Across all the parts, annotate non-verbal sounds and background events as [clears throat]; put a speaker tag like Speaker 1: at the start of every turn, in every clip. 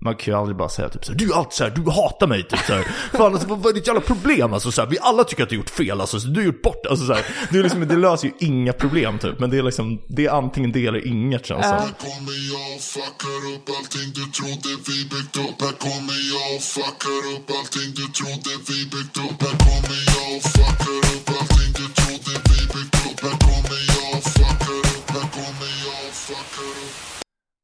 Speaker 1: man kan ju aldrig bara säga typ såhär, du är alltid såhär, du hatar mig typ såhär. Fan alltså vad, är ditt jävla problem alltså såhär, vi alla tycker att du har gjort fel alltså, så du har gjort bort, alltså såhär. det, är liksom, det löser ju inga problem typ, men det är liksom, det är antingen det eller inget känns som.
Speaker 2: Här kommer jag och fuckar upp allting du trodde vi byggt upp Här kommer jag och fuckar upp allting du trodde vi byggt upp Här kommer jag och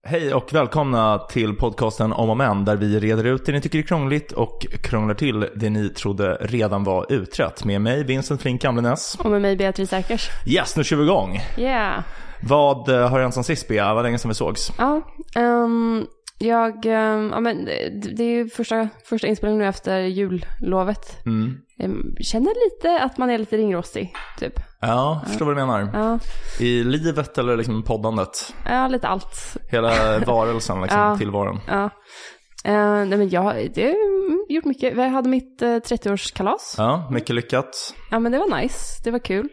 Speaker 1: Hej och välkomna till podcasten Om och Men där vi reder ut det ni tycker är krångligt och krånglar till det ni trodde redan var utrett. Med mig Vincent Flink Gamlenäs.
Speaker 3: Och med mig Beatrice Erkers.
Speaker 1: Yes, nu kör vi igång.
Speaker 3: Yeah.
Speaker 1: Vad eh, har hänt sen sist Bea? Vad länge sedan vi sågs?
Speaker 3: Ja, ehm, jag, ehm, ja men det, det är ju första, första inspelningen nu efter jullovet.
Speaker 1: Mm.
Speaker 3: Ehm, känner lite att man är lite ringrostig, typ.
Speaker 1: Ja, förstår vad du menar.
Speaker 3: Ja,
Speaker 1: I livet eller liksom poddandet?
Speaker 3: ja lite allt.
Speaker 1: Hela varelsen, liksom, [laughs]
Speaker 3: Ja.
Speaker 1: tillvaron.
Speaker 3: Ja. Uh, nej men jag, det har jag gjort mycket. Jag hade mitt eh, 30-årskalas. Ja.
Speaker 1: Ja, mycket lyckat.
Speaker 3: men det var nice, det var kul.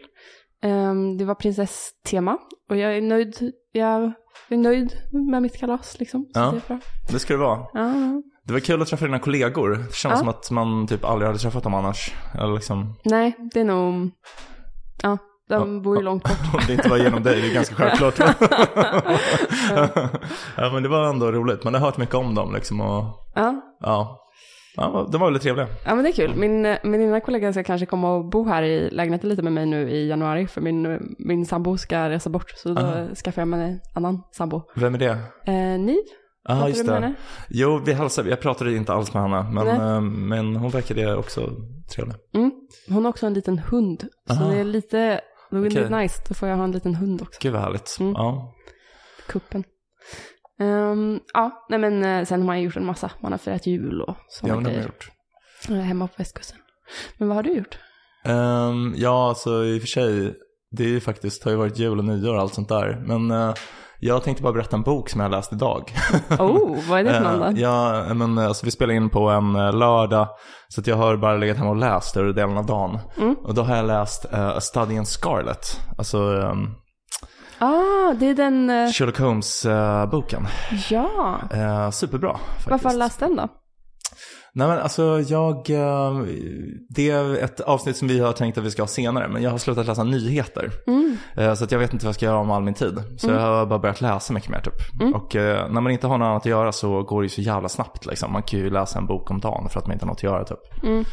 Speaker 3: Ehm, det var prinsesstema och jag är nöjd. Jag är nöjd med mitt kalas liksom. Så
Speaker 1: Ja.
Speaker 3: det är bra.
Speaker 1: Det ska det vara.
Speaker 3: Ja.
Speaker 1: Det var kul att träffa dina kollegor. Det känns
Speaker 3: Ja.
Speaker 1: som att man typ aldrig hade träffat dem annars. Eller liksom,
Speaker 3: Nej, det är nog... Ja, de
Speaker 1: Ja,
Speaker 3: bor ju långt bort.
Speaker 1: om [laughs] det inte var genom dig, det är ganska självklart. [laughs] ja, men det var ändå roligt. Man har hört mycket om dem liksom och
Speaker 3: Ja.
Speaker 1: ja. Ja, de var väldigt trevliga.
Speaker 3: ja, men det är kul. Min, eh, min ena kollega ska kanske komma och bo här i lägenheten lite med mig nu i januari. För min, min sambo ska resa bort. Så då
Speaker 1: Aha.
Speaker 3: skaffar jag mig en annan sambo.
Speaker 1: Vem är det?
Speaker 3: Eh, Niv,
Speaker 1: Ja,
Speaker 3: pratar
Speaker 1: just det. Jo, vi hälsade, jag pratade inte alls med henne, men, eh, men hon verkade också trevlig.
Speaker 3: Mm. Hon har också en liten hund. Så
Speaker 1: Aha.
Speaker 3: det är lite, det är lite nice. Då får jag ha en liten hund också.
Speaker 1: Gud vad härligt.
Speaker 3: Mm.
Speaker 1: Ja.
Speaker 3: Kuppen. Ehm, ja, nej men eh, sen har man gjort en massa. Man har firat jul och
Speaker 1: Ja,
Speaker 3: sådana
Speaker 1: men det har jag
Speaker 3: grejer.
Speaker 1: gjort.
Speaker 3: Är hemma på västkusten. Men vad har du gjort?
Speaker 1: Ehm, ja, alltså i och för sig, det är ju faktiskt, har ju varit jul och nyår och allt sånt där. Men eh, jag tänkte bara berätta en bok som jag läst idag. [laughs]
Speaker 3: Oh, vad är det för någon
Speaker 1: Eh,
Speaker 3: då?
Speaker 1: ja, men eh, alltså, vi spelar in på en eh, lördag. Så att jag har bara legat hemma och läst större delen av dagen.
Speaker 3: Mm.
Speaker 1: Och då har jag läst uh, A Study in Scarlet. Alltså um,
Speaker 3: Ah, det är den... eh,
Speaker 1: Sherlock Holmes-boken.
Speaker 3: ja.
Speaker 1: superbra faktiskt.
Speaker 3: Varför har du läst den då?
Speaker 1: Nej men alltså jag, eh, det är ett avsnitt som vi har tänkt att vi ska ha senare. Men jag har slutat läsa nyheter.
Speaker 3: Mm.
Speaker 1: Eh, Så att jag vet inte vad jag ska göra om all min tid. Så jag har bara börjat läsa mycket mer typ.
Speaker 3: Mm.
Speaker 1: Och eh, när man inte har något annat att göra så går det ju så jävla snabbt liksom. Man kan ju läsa en bok om dagen för att man inte har något att göra typ.
Speaker 3: Mm.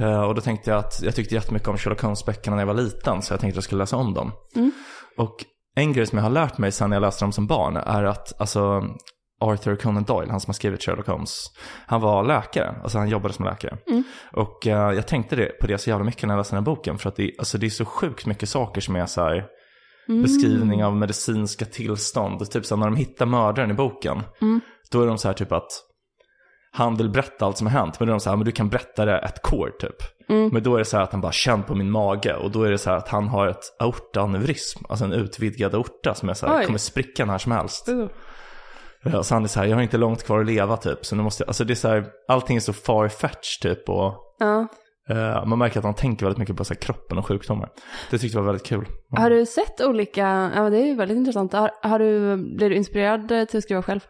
Speaker 1: Eh, Och då tänkte jag att jag tyckte jättemycket om Sherlock Holmes-böckerna när jag var liten. Så jag tänkte att jag skulle läsa om dem.
Speaker 3: Mm.
Speaker 1: Och en grej som jag har lärt mig sen jag läste dem som barn är att alltså Arthur Conan Doyle, han som har skrivit Sherlock Holmes, han var läkare, alltså han jobbade som läkare.
Speaker 3: Mm.
Speaker 1: Och eh, jag tänkte det, på det så jävla mycket när jag läste den här boken, för att det, alltså, det är så sjukt mycket saker som är så här,
Speaker 3: Mm.
Speaker 1: beskrivning av medicinska tillstånd. Typ så här, när de hittar mördaren i boken,
Speaker 3: Mm.
Speaker 1: då är de så här typ att han vill berätta allt som har hänt, men då är de så här, men du kan berätta det ett kår typ.
Speaker 3: Mm.
Speaker 1: Men då är det så här att han bara känner på min mage och då är det så här att han har ett aortaaneurism, alltså en utvidgad aorta som är så här,
Speaker 3: Oj.
Speaker 1: kommer spricka när som helst.
Speaker 3: Uh.
Speaker 1: Så han är så här, jag har inte långt kvar att leva typ, så nu måste jag, alltså det är så här, allting är så far-fetched typ och
Speaker 3: Ja.
Speaker 1: eh, man märker att han tänker väldigt mycket på så kroppen och sjukdomar. Det tyckte jag var väldigt kul.
Speaker 3: Har du sett olika, ja det är ju väldigt intressant. Har, har du, blir du inspirerad till att skriva själv?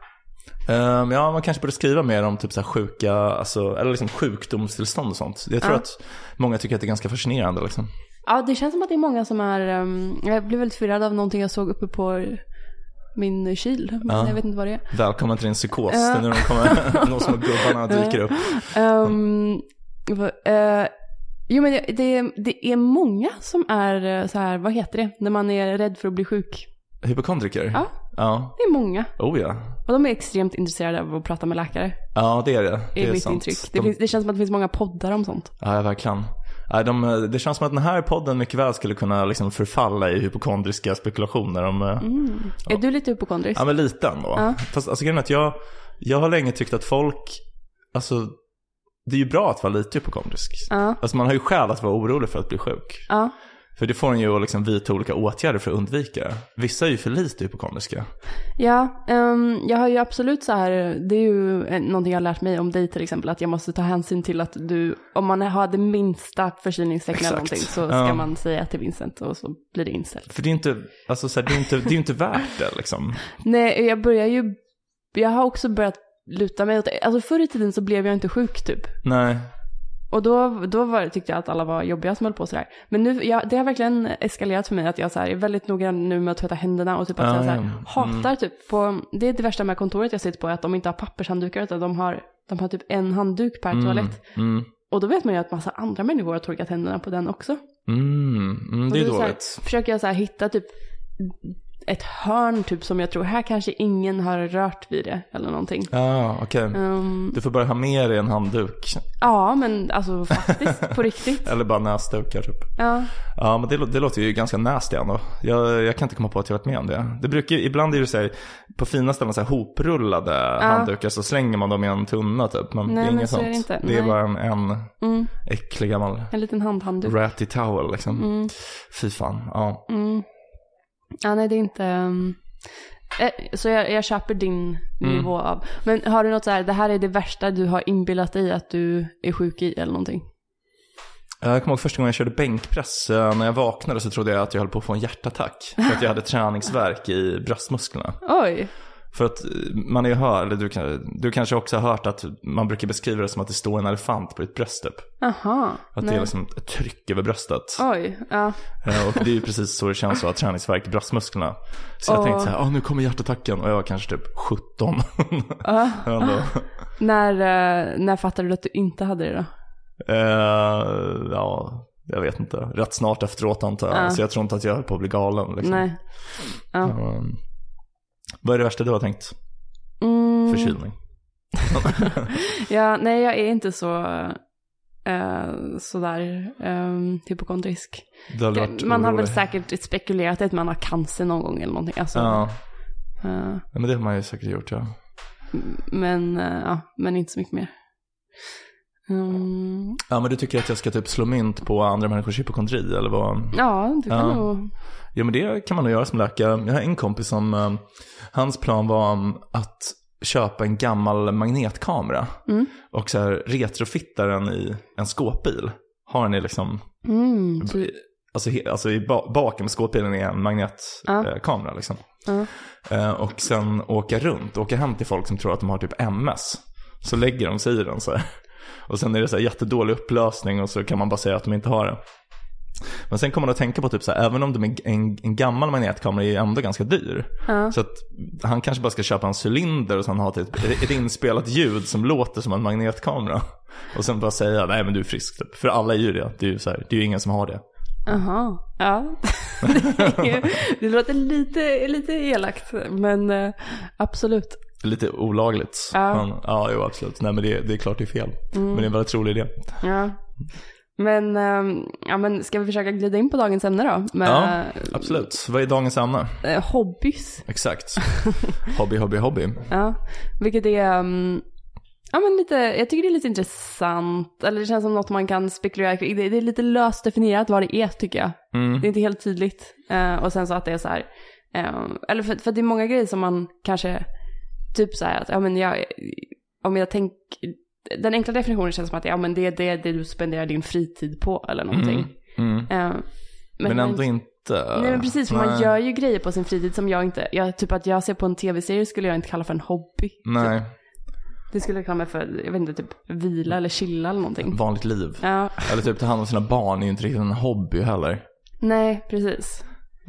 Speaker 1: Ehm, ja, man kanske borde skriva mer om typ så sjuka, alltså, eller liksom sjukdomstillstånd och sånt. Jag tror
Speaker 3: Ja.
Speaker 1: att många tycker att det är ganska fascinerande liksom.
Speaker 3: Ja, det känns som att det är många som är, um, jag blev väldigt förvirrad av någonting jag såg uppe på min kyl. Men
Speaker 1: Ja.
Speaker 3: jag vet inte vad det är.
Speaker 1: Välkommen till din psykos,
Speaker 3: Ja.
Speaker 1: det är nu de kommer, [laughs] [laughs] de små gubbarna dyker upp.
Speaker 3: Um, eh, jo men det, det, det är många som är eh, så här, vad heter det, när man är rädd för att bli sjuk.
Speaker 1: Hypokondriker?
Speaker 3: Ja.
Speaker 1: Ja,
Speaker 3: Det är många.
Speaker 1: oh ja.
Speaker 3: Och de är extremt intresserade av att prata med läkare.
Speaker 1: Ja, det är det.
Speaker 3: Det är,
Speaker 1: är
Speaker 3: mitt
Speaker 1: sant.
Speaker 3: intryck. Det,
Speaker 1: De-
Speaker 3: finns, det känns som att det finns många poddar om sånt.
Speaker 1: Ja, verkligen. De, det känns som att den här podden mycket väl skulle kunna liksom förfalla i hypokondriska spekulationer om... eh,
Speaker 3: Mm. Är du lite hypokondrisk?
Speaker 1: Ja, men lite ändå.
Speaker 3: Ja.
Speaker 1: Fast alltså grejen är att jag, jag har länge tyckt att folk, alltså det är ju bra att vara lite hypokondrisk.
Speaker 3: Ja.
Speaker 1: Alltså man har ju skäl att vara orolig för att bli sjuk.
Speaker 3: Ja.
Speaker 1: För det får en ju att liksom vidta olika åtgärder för att undvika. Vissa är ju för lite hypokondriska.
Speaker 3: Ja, ehm, jag har ju absolut så här, det är ju någonting jag har lärt mig om dig till exempel, att jag måste ta hänsyn till att du, om man har det minsta förkylningstecken eller någonting så ska man säga till Vincent och så blir det inställt.
Speaker 1: För det är inte, alltså så här, det är inte, det är inte värt det liksom.
Speaker 3: Nej, jag börjar ju, jag har också börjat luta mig åt. Alltså förr i tiden så blev jag inte sjuk typ.
Speaker 1: Nej.
Speaker 3: Och då, då var, tyckte jag att alla var jobbiga som höll på sådär. Men nu, jag, det har verkligen eskalerat för mig att jag så här, är väldigt noggrann nu med att tvätta händerna och typ att
Speaker 1: Ja,
Speaker 3: jag så här.
Speaker 1: Mm.
Speaker 3: hatar typ på, det är det värsta med kontoret jag sitter på, att de inte har pappershanddukar utan de har, de har typ en handduk per toalett.
Speaker 1: Mm.
Speaker 3: Och då vet man ju att massa andra människor har torkat händerna på den också.
Speaker 1: Mm. Mm. Det är
Speaker 3: då så här,
Speaker 1: dåligt.
Speaker 3: försöker jag så här hitta typ ett hörn typ som jag tror, här kanske ingen har rört vid det eller någonting.
Speaker 1: Ja, okej.
Speaker 3: Ehm,
Speaker 1: Du får bara ha med dig en handduk.
Speaker 3: ja, men alltså faktiskt, på riktigt. [laughs]
Speaker 1: Eller bara näsdukar typ.
Speaker 3: Ja,
Speaker 1: Ja, men det, det låter ju ganska nasty ändå. Jag, jag kan inte komma på att jag varit med om det. Det brukar ibland är det så här, på fina ställen så här hoprullade handdukar så slänger man dem i en tunna typ. Men
Speaker 3: Nej,
Speaker 1: det är
Speaker 3: men
Speaker 1: inget
Speaker 3: så är
Speaker 1: sånt.
Speaker 3: det inte.
Speaker 1: Det är
Speaker 3: Nej.
Speaker 1: bara en, en
Speaker 3: mm,
Speaker 1: äcklig gammal
Speaker 3: en liten handhandduk.
Speaker 1: ratty towel liksom.
Speaker 3: Mm.
Speaker 1: Fy fan, ja.
Speaker 3: Mm. Ja, nej det är inte... um, eh, Så jag, jag köper din
Speaker 1: Mm.
Speaker 3: nivå av. Men har du något så här, det här är det värsta du har inbillat dig att du är sjuk i eller någonting?
Speaker 1: Jag kommer ihåg första gången jag körde bänkpress. eh, När jag vaknade så trodde jag att jag höll på att få en hjärtattack. För att jag hade [laughs] träningsvärk i bröstmusklerna.
Speaker 3: Oj!
Speaker 1: För att eh, man är hör, eller du, du kanske också har hört att man brukar beskriva det som att det står en elefant på ditt bröst typ.
Speaker 3: Aha.
Speaker 1: Att det är liksom ett tryck över bröstet.
Speaker 3: Oj, ja.
Speaker 1: Eh, Och det är ju precis så det känns att ha träningsvärk i bröstmusklerna. Så jag
Speaker 3: Åh.
Speaker 1: tänkte så här, ah, nu kommer hjärtattacken. Och jag var kanske typ 17.
Speaker 3: Ja. [laughs]
Speaker 1: Ändå.
Speaker 3: När, eh, när fattade du att du inte hade det då?
Speaker 1: Eh, ja, jag vet inte. Rätt snart efteråt antar jag.
Speaker 3: Ja.
Speaker 1: Så jag tror inte att jag höll på att bli galen. Liksom.
Speaker 3: Nej. Ja.
Speaker 1: Um, vad är det värsta du har tänkt?
Speaker 3: Mm,
Speaker 1: Förkylning? [laughs]
Speaker 3: ja, nej jag är inte så uh, sådär um, hypokondrisk. Man har väl säkert spekulerat att man har cancer någon gång eller någonting. Alltså,
Speaker 1: Ja.
Speaker 3: eh,
Speaker 1: ja, men det har man ju säkert gjort ja.
Speaker 3: men, eh, ja, men inte så mycket mer. Mm,
Speaker 1: Ja men du tycker att jag ska typ slå mynt på andra människors hypokondri eller vad?
Speaker 3: ja, du kan
Speaker 1: Ja.
Speaker 3: nog...
Speaker 1: Jo men det kan man nog göra som läkare. Jag har en kompis som, eh, hans plan var um, att köpa en gammal magnetkamera.
Speaker 3: Mm.
Speaker 1: Och så här retrofitta den i en skåpbil. Har den i liksom,
Speaker 3: Mm, så,
Speaker 1: alltså, he, alltså i ba, bakom skåpbilen är en
Speaker 3: Ja.
Speaker 1: magnetkamera kamera, liksom.
Speaker 3: ja.
Speaker 1: Eh, och sen åka runt, åka hem till folk som tror att de har typ MS. Så lägger de sig i den så här. Och sen är det så här jättedålig upplösning och så kan man bara säga att de inte har det. Men sen kommer man att tänka på typ så här, även om de är en, en gammal magnetkamera är ändå ganska dyr.
Speaker 3: Ja.
Speaker 1: Så att han kanske bara ska köpa en cylinder och sen ha typ ett, ett inspelat ljud som låter som en magnetkamera. Och sen bara säga, nej men du är frisk typ. För alla är ju det. Det är ju så här, det är ju ingen som har det.
Speaker 3: Jaha, ja. [laughs] det, är, det låter lite, lite elakt, men eh, absolut.
Speaker 1: Lite olagligt.
Speaker 3: Ja.
Speaker 1: Men, ja, jo absolut. Nej men det, det är klart det är fel. Men det är en väldigt rolig idé.
Speaker 3: Ja. Men, ehm, ja, men ska vi försöka glida in på dagens ämne då? Med
Speaker 1: Ja, absolut. Vad är dagens ämne?
Speaker 3: eh, hobbys.
Speaker 1: Exakt. [laughs] Hobby, hobby, hobby.
Speaker 3: Ja, vilket är, ehm, ja men lite, jag tycker det är lite intressant, eller det känns som något man kan spekulera kring. Det, det är lite löst definierat vad det är tycker jag.
Speaker 1: Mm.
Speaker 3: Det är inte helt tydligt. Eh, och sen så att det är så här, eh, eller för, för det är många grejer som man kanske, typ så här att, ja men jag, om jag tänker, den enkla definitionen känns som att, ja men det är det, det du spenderar din fritid på eller någonting.
Speaker 1: Mm.
Speaker 3: Eh,
Speaker 1: Men, ändå inte.
Speaker 3: Nej men precis, för man
Speaker 1: Nej.
Speaker 3: gör ju grejer på sin fritid som jag inte, jag, typ att jag ser på en tv-serie skulle jag inte kalla för en hobby.
Speaker 1: Nej,
Speaker 3: Det skulle jag kalla mig för, jag vet inte, typ vila eller chilla eller någonting.
Speaker 1: vanligt liv.
Speaker 3: Ja,
Speaker 1: Eller typ ta hand om sina barn är ju inte riktigt en hobby heller.
Speaker 3: nej precis.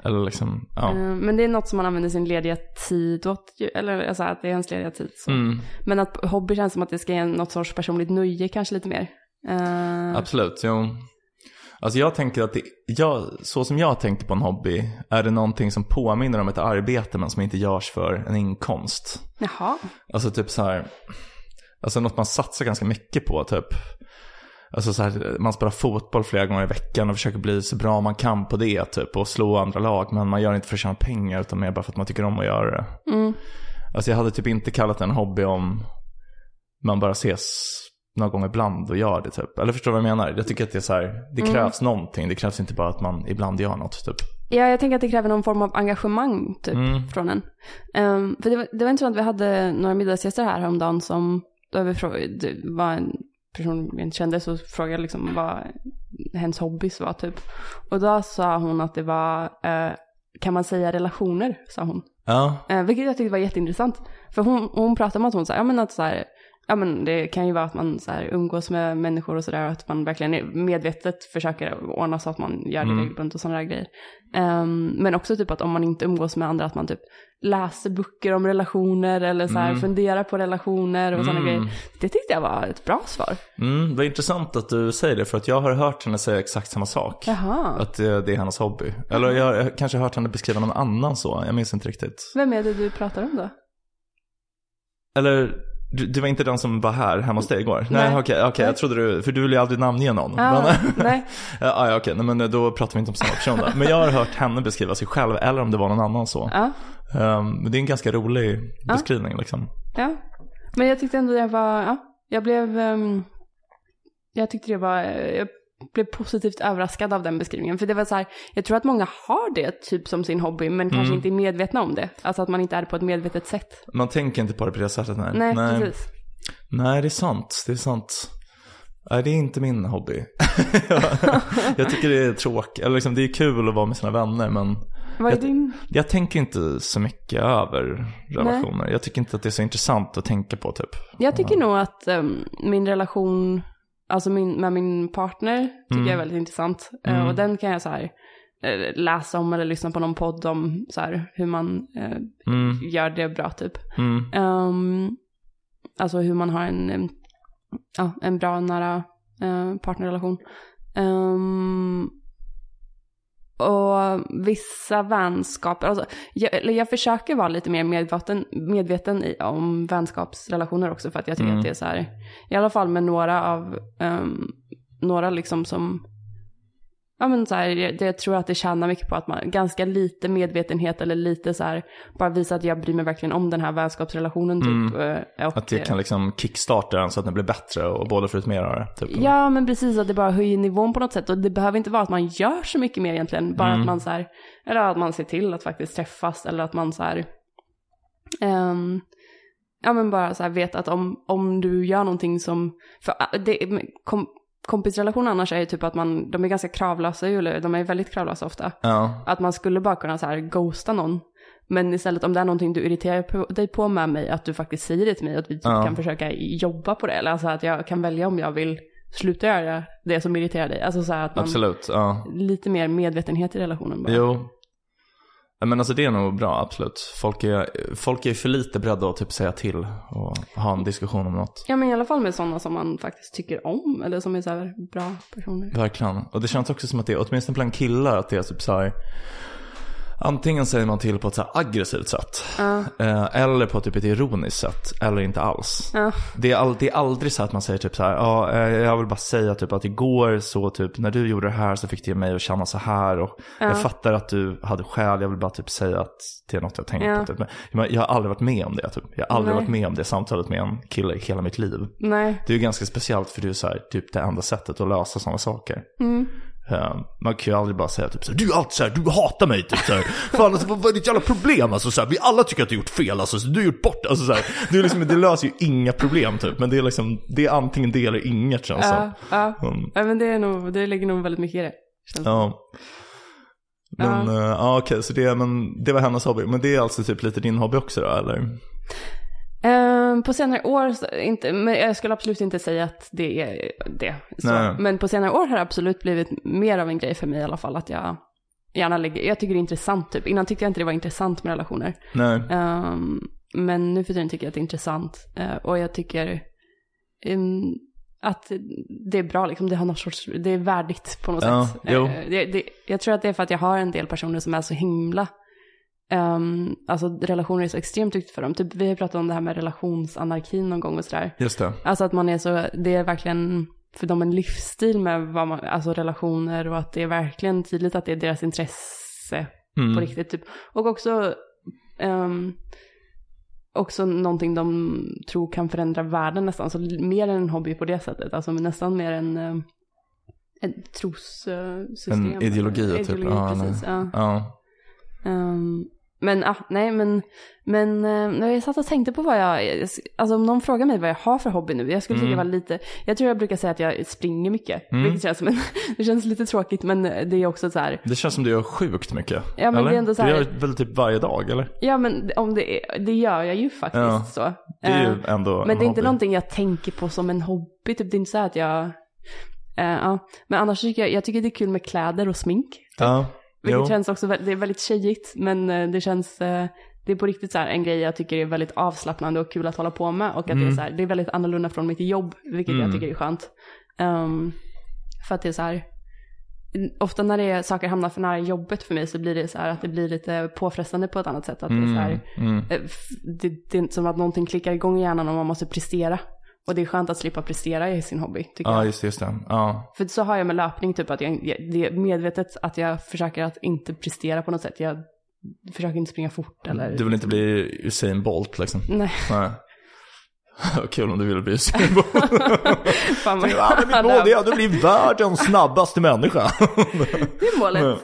Speaker 1: Eller liksom, ja.
Speaker 3: Eh, Men det är något som man använder sin lediga tid åt, eller alltså att det är ens lediga tid.
Speaker 1: Mm,
Speaker 3: Men att hobby känns som att det ska ge något sorts personligt nöje kanske lite mer. Eh,
Speaker 1: absolut, jo. Alltså jag tänker att det, jag, så som jag tänker på en hobby är det någonting som påminner om ett arbete men som inte görs för en inkomst.
Speaker 3: jaha,
Speaker 1: Alltså typ så här, alltså något man satsar ganska mycket på typ. Alltså så här, man spelar fotboll flera gånger i veckan och försöker bli så bra man kan på det typ och slå andra lag. Men man gör det inte för att tjäna pengar utan mer bara för att man tycker om att göra det.
Speaker 3: mm.
Speaker 1: Alltså jag hade typ inte kallat det en hobby om man bara ses några gånger ibland och gör det typ. Eller förstår du vad jag menar? Jag tycker att det är så här, det krävs någonting. Det krävs inte bara att man ibland gör något typ.
Speaker 3: Ja, jag tänker att det kräver någon form av engagemang typ
Speaker 1: Mm.
Speaker 3: från en. Ehm, för det var, det var inte så att vi hade några middagsgäster här häromdagen som, då var person vi inte kände så frågade jag liksom vad hennes hobbys var typ. Och då sa hon att det var, eh, kan man säga relationer, sa hon.
Speaker 1: Ja.
Speaker 3: Eh, vilket jag tyckte var jätteintressant. För hon, hon pratade om att hon sa, ja men att så här, ja men det kan ju vara att man så här umgås med människor och sådär och att man verkligen medvetet försöker ordna så att man gör det
Speaker 1: Mm.
Speaker 3: regelbundet och sådana där grejer. Ehm, men också typ att om man inte umgås med andra att man typ läser böcker om relationer eller så här
Speaker 1: Mm.
Speaker 3: funderar på relationer och sådana
Speaker 1: Mm.
Speaker 3: grejer. Det tyckte jag var ett bra svar.
Speaker 1: Mm, vad intressant att du säger det för att jag har hört henne säga exakt samma sak.
Speaker 3: Jaha.
Speaker 1: Att eh, det är hennes hobby. Eller jag har kanske hört henne beskriva någon annan så, jag minns inte riktigt.
Speaker 3: Vem är det du pratar om då?
Speaker 1: Eller, du, du var inte den som var här hemma hos dig igår?
Speaker 3: Nej.
Speaker 1: Okej, okej,
Speaker 3: Nej.
Speaker 1: jag trodde du, för du vill ju aldrig namnge någon.
Speaker 3: Ah,
Speaker 1: Men-
Speaker 3: nej. [laughs]
Speaker 1: Ja, ja, okej, nej, men då pratar vi inte om samma person då. Men jag har hört henne beskriva sig själv, eller om det var någon annan så.
Speaker 3: Ja.
Speaker 1: Um, det är en ganska rolig beskrivning liksom.
Speaker 3: Ja, men jag tyckte ändå det var, ja, jag blev, ehm, jag tyckte det var, jag blev positivt överraskad av den beskrivningen. För det var så här, jag tror att många har det typ som sin hobby, men kanske
Speaker 1: Mm.
Speaker 3: inte är medvetna om det. Alltså att man inte är det på ett medvetet sätt.
Speaker 1: Man tänker inte på det på det sättet, nej.
Speaker 3: Nej,
Speaker 1: nej.
Speaker 3: precis.
Speaker 1: Nej, det är sant. Det är sant. Nej, det är inte min hobby. [laughs] jag tycker det är tråkigt. Eller liksom, det är kul att vara med sina vänner, men
Speaker 3: Vad är
Speaker 1: Jag-
Speaker 3: din,
Speaker 1: jag tänker inte så mycket över relationer. Jag tycker inte att det är så intressant att tänka på, typ.
Speaker 3: jag tycker nog att ehm, min relation, alltså min, med min partner, tycker
Speaker 1: Mm.
Speaker 3: jag är väldigt intressant. Eh,
Speaker 1: Mm.
Speaker 3: och den kan jag så här eh, läsa om eller lyssna på någon podd om så här, hur man eh,
Speaker 1: Mm,
Speaker 3: gör det bra typ.
Speaker 1: mm,
Speaker 3: Ehm, alltså hur man har en, em, ja, en bra nära eh, partnerrelation. Ehm, och vissa vänskaper, alltså, jag, jag försöker vara lite mer medveten, medveten i, om vänskapsrelationer också för att jag tycker
Speaker 1: Mm.
Speaker 3: att det är så här, i alla fall med några av, ehm, några liksom som, ja men så här, jag, jag tror att det tjänar mycket på att man, ganska lite medvetenhet eller lite så här, bara visa att jag bryr mig verkligen om den här vänskapsrelationen typ. eh, Och,
Speaker 1: Att det kan liksom kickstarta den så att den blir bättre och båda får ut mer av det. Typ.
Speaker 3: Ja, men precis att det bara höjer nivån på något sätt. Och det behöver inte vara att man gör så mycket mer egentligen. Bara
Speaker 1: Mm.
Speaker 3: att man så här, eller att man ser till att faktiskt träffas. Eller att man så här, ehm, ja men bara så här vet att om, om du gör någonting som, för ah, det, kom, kompisrelationer annars är ju typ att man, de är ganska kravlösa ju, eller de är väldigt kravlösa ofta.
Speaker 1: Ja,
Speaker 3: Att man skulle bara kunna så här ghosta någon. Men istället om det är någonting du irriterar på, dig på med mig, att du faktiskt säger det till mig och att vi typ
Speaker 1: Ja.
Speaker 3: kan försöka jobba på det. Eller alltså att jag kan välja om jag vill sluta göra det som irriterar dig. Alltså så att man,
Speaker 1: absolut. Ja.
Speaker 3: lite mer medvetenhet i relationen bara.
Speaker 1: Jo. Men alltså det är nog bra, absolut. Folk är, folk är för lite beredda att typ säga till och ha en diskussion om något.
Speaker 3: Ja men i alla fall med sådana som man faktiskt tycker om, eller som är så här bra personer.
Speaker 1: Verkligen. Och det känns också som att det åtminstone bland killar, att det är typ så här. Antingen säger man till på ett så aggressivt sätt.
Speaker 3: Ja.
Speaker 1: Eh, eller på typ ett ironiskt sätt. Eller inte alls.
Speaker 3: Ja.
Speaker 1: Det är, all, det är aldrig så att man säger typ så här. Ja, eh, jag vill bara säga typ att igår så typ när du gjorde det här så fick det mig att känna så här. Och jag fattar att du hade skäl. Jag vill bara typ säga att det är något jag tänker
Speaker 3: Ja.
Speaker 1: på. Typ. Men jag- jag har aldrig varit med om det. Typ. Jag har aldrig
Speaker 3: Nej.
Speaker 1: varit med om det samtalet med en kille i hela mitt liv.
Speaker 3: Nej.
Speaker 1: Det är ju ganska speciellt för det är så här, typ det enda sättet att lösa sådana saker.
Speaker 3: Mm.
Speaker 1: Eh, man kan ju aldrig bara säga typ så här, du är alltid så här, du hatar mig typ så här. Fan alltså vad, vad är ditt jävla problem alltså så här, vi alla tycker att du har gjort fel alltså, så du har gjort bort, alltså så här. Det, är liksom, det löser ju inga problem typ, men det är liksom, det är antingen det eller inget känns
Speaker 3: Ja, ja.
Speaker 1: Mm.
Speaker 3: ja men det är nog, det ligger nog väldigt mycket i det.
Speaker 1: Ja. Men ja, ja okej, så det, men, det var hennes hobby. Men det är alltså typ lite din hobby också då, eller?
Speaker 3: Ehm, på senare år, inte, men jag skulle absolut inte säga att det är det. Så. Men på senare år har det absolut blivit mer av en grej för mig i alla fall. Att jag gärna lägger, jag tycker det är intressant typ. Innan tyckte jag inte det var intressant med relationer.
Speaker 1: Nej.
Speaker 3: Ehm, men nu för tiden tycker jag att det är intressant. Eh, och jag tycker ehm, att det är bra liksom. Det har något sorts, det är värdigt på något
Speaker 1: Ja,
Speaker 3: sätt.
Speaker 1: jo.
Speaker 3: Eh, det, det, jag tror att det är för att jag har en del personer som är så himla Um, alltså relationer är så extremt viktigt för dem. Typ, vi har pratat om det här med relationsanarkin någon gång och sådär.
Speaker 1: Just det.
Speaker 3: Alltså att man är så, det är verkligen för dem en livsstil med vad man, alltså relationer och att det är verkligen tydligt att det är deras intresse
Speaker 1: Mm.
Speaker 3: på riktigt. Typ. Och också, ehm, också någonting de tror kan förändra världen nästan. Så mer än en hobby på det sättet. Alltså nästan mer en, um, ett trossystem.
Speaker 1: En ideologi, typ.
Speaker 3: Ideologi,
Speaker 1: Ja,
Speaker 3: precis.
Speaker 1: nej.
Speaker 3: Ja.
Speaker 1: Ja.
Speaker 3: Ehm, Men, ah, nej men, men eh, när jag satt och tänkte på vad jag, alltså om någon frågar mig vad jag har för hobby nu, jag skulle tycka det var lite, jag tror jag brukar säga att jag springer mycket, vilket känns som en, [laughs] det känns lite tråkigt men det är också så här,
Speaker 1: Det känns som du gör sjukt mycket.
Speaker 3: Ja, men
Speaker 1: eller?
Speaker 3: det är ändå så här-
Speaker 1: Du gör väl typ varje dag eller?
Speaker 3: ja men om det, det gör jag ju faktiskt
Speaker 1: Ja,
Speaker 3: så.
Speaker 1: Det är
Speaker 3: Eh,
Speaker 1: ju ändå en
Speaker 3: Men det är inte
Speaker 1: hobby.
Speaker 3: någonting jag tänker på som en hobby, typ det är inte så här att jag, eh, ja. Men annars tycker jag, jag tycker det är kul med kläder och smink.
Speaker 1: Ja,
Speaker 3: Vilket
Speaker 1: jo.
Speaker 3: känns också, det är väldigt tjejigt, men eh, det känns, eh, det är på riktigt så en grej jag tycker är väldigt avslappnande och kul att hålla på med. Och att det, är
Speaker 1: Mm.
Speaker 3: så här, det är väldigt annorlunda från mitt jobb, vilket jag tycker är skönt. Ehm, för att det är så här, ofta när det är, saker hamnar för nära jobbet för mig så blir det så här att det blir lite påfrestande på ett annat sätt. Att det, är så här,
Speaker 1: Mm.
Speaker 3: eh, f- det, det är som att någonting klickar igång i hjärnan och man måste prestera. Och det är skönt att slippa prestera i sin hobby, tycker
Speaker 1: Ja,
Speaker 3: jag.
Speaker 1: just det, just det. Ja.
Speaker 3: För så har jag med löpning, typ att jag, det är medvetet att jag försöker att inte prestera på något sätt. Jag försöker inte springa fort eller...
Speaker 1: Du vill inte bli Usain Bolt liksom?
Speaker 3: Nej,
Speaker 1: Nej. [laughs] Kul om du ville bli Bolt. [laughs]
Speaker 3: fan vad [laughs]
Speaker 1: ja, men mitt mål är att du blir världens snabbaste människa.
Speaker 3: Det är målet.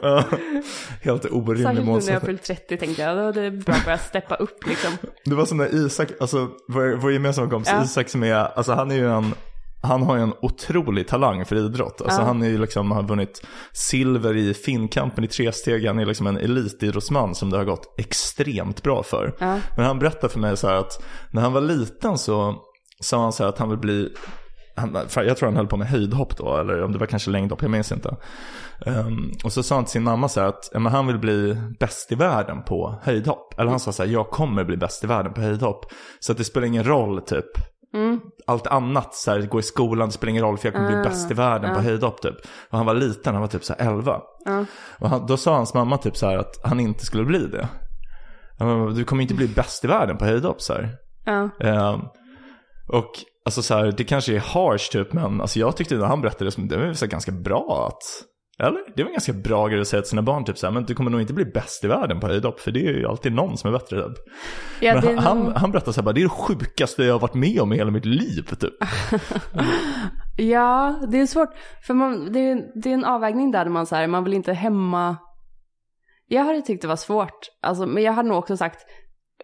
Speaker 1: Helt orimlig
Speaker 3: Särskilt nu när jag
Speaker 1: målsättning.
Speaker 3: fyllt 30 tänkte jag, då är det bra att börja steppa upp liksom.
Speaker 1: Det var som när Isak, alltså vår, vår gemensamma kompis
Speaker 3: Ja.
Speaker 1: Isak som är, alltså han är ju en, han har ju en otrolig talang för idrott. Alltså
Speaker 3: Ja.
Speaker 1: han är ju liksom, har vunnit silver i Finnkampen i tresteg. Han är liksom en elitidrottsman som det har gått extremt bra för.
Speaker 3: Ja.
Speaker 1: Men han berättade för mig så att när han var liten så sa han så här att han vill bli han, jag tror han höll på med höjdhopp då, eller om det var kanske längdhopp, jag minns inte. Ehm, och så sa han till sin mamma så här att men han vill bli bäst i världen på höjdhopp. Eller han sa så här, jag kommer bli bäst i världen på höjdhopp. Så att det spelar ingen roll typ. Allt annat, så här, gå i skolan, det spelar ingen roll för jag kommer bli bäst i världen på höjdhopp typ. Och han var liten, han var typ så här 11. Och han, då sa hans mamma typ så här att han inte skulle bli det. Du kommer inte bli bäst i världen på höjdhopp så här. Ehm, och alltså så här, det kanske är harsh typ, men alltså jag tyckte när han berättade det, det var så här ganska bra att, eller? Det var en ganska bra grej att säga till sina barn typ så här, men du kommer nog inte bli bäst i världen på höjdhopp, för det är ju alltid någon som är bättre typ.
Speaker 3: Ja,
Speaker 1: men han,
Speaker 3: nog-
Speaker 1: han, han berättade så här, bara, det är det sjukaste jag har varit med om i hela mitt liv typ. [laughs]
Speaker 3: Ja, det är svårt. För man, det, är, det är en avvägning där man så här, man vill inte hämma. Jag hade tyckt det var svårt. Alltså, men jag hade nog också sagt,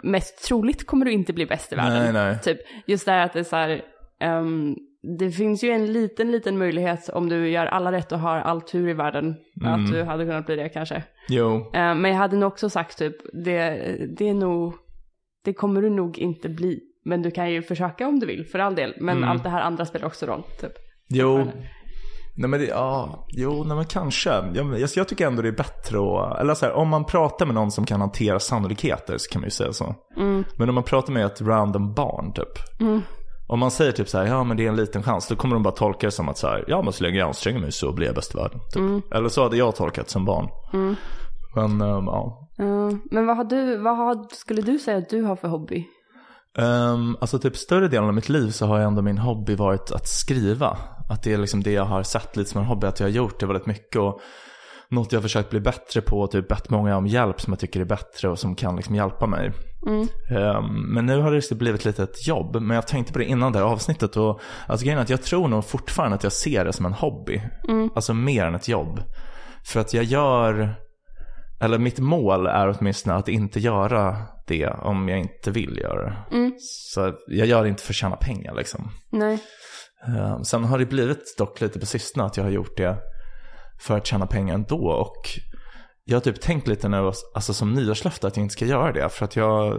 Speaker 3: mest troligt kommer du inte bli bäst i världen.
Speaker 1: Nej, nej.
Speaker 3: Typ, just det här att det är så här, ehm, det finns ju en liten, liten möjlighet om du gör alla rätt och har all tur i världen.
Speaker 1: Mm.
Speaker 3: Att du hade kunnat bli det kanske.
Speaker 1: Jo,
Speaker 3: Eh, men jag hade nog också sagt typ, det, det är nog, det kommer du nog inte bli. Men du kan ju försöka om du vill, för all del. Men
Speaker 1: Mm.
Speaker 3: allt det här andra spelar också roll, typ.
Speaker 1: jo. Nej men det, ja, jo, nej men kanske. Jag, jag, jag tycker ändå det är bättre att, eller så här, om man pratar med någon som kan hantera sannolikheter så kan man ju säga så. Men om man pratar med ett random barn typ. Om man säger typ så här, ja men det är en liten chans, då kommer de bara tolka det som att så här, ja men så länge jag anstränger mig så blir jag bäst i världen. Typ. Eller så hade jag tolkat som barn. Men ehm, ja.
Speaker 3: Ja, men vad har du, vad har, skulle du säga att du har för hobby?
Speaker 1: Um, alltså typ större delen av mitt liv så har ju ändå min hobby varit att skriva. Att det är liksom det jag har sett lite som en hobby, att jag har gjort det väldigt mycket. Och något jag har försökt bli bättre på och typ bett många om hjälp som jag tycker är bättre och som kan liksom hjälpa mig. Um, men nu har det blivit lite ett jobb. Men jag tänkte på det innan det här avsnittet. Och, alltså grejen är att jag tror nog fortfarande att jag ser det som en hobby. Alltså mer än ett jobb. För att jag gör, eller mitt mål är åtminstone att inte göra det om jag inte vill göra det. Så jag gör det inte för att tjäna pengar liksom.
Speaker 3: Nej.
Speaker 1: Eh, Sen har det blivit dock lite på sistone att jag har gjort det för att tjäna pengar ändå. Och jag har typ tänkt lite nu, alltså som nyårslöfte att jag inte ska göra det. För att jag,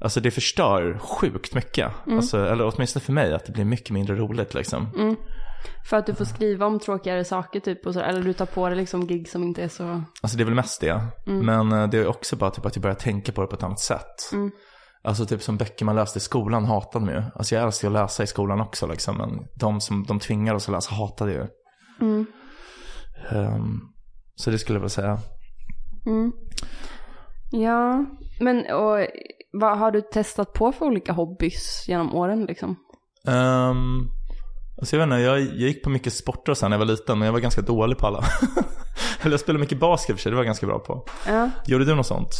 Speaker 1: alltså det förstör sjukt mycket. Alltså, eller åtminstone för mig, att det blir mycket mindre roligt liksom.
Speaker 3: För att du får skriva om tråkigare saker typ, och så, eller du tar på dig liksom gig som inte är så...
Speaker 1: Alltså det är väl mest det. Men eh, det är också bara typ att jag börjar tänka på det på ett annat sätt. Alltså typ som böcker man läste i skolan hatade man ju. Alltså jag älskar att läsa i skolan också liksom. Men de som de tvingar oss att läsa hatade ju. Ehm, så det skulle jag väl säga.
Speaker 3: Ja, men och vad har du testat på för olika hobbys genom åren liksom?
Speaker 1: Um, alltså jag vet inte, jag, jag gick på mycket sporter sen när jag var liten. Men jag var ganska dålig på alla. [laughs] Eller jag spelade mycket basket för sig, det var jag ganska bra på.
Speaker 3: Ja,
Speaker 1: Gjorde du något sånt?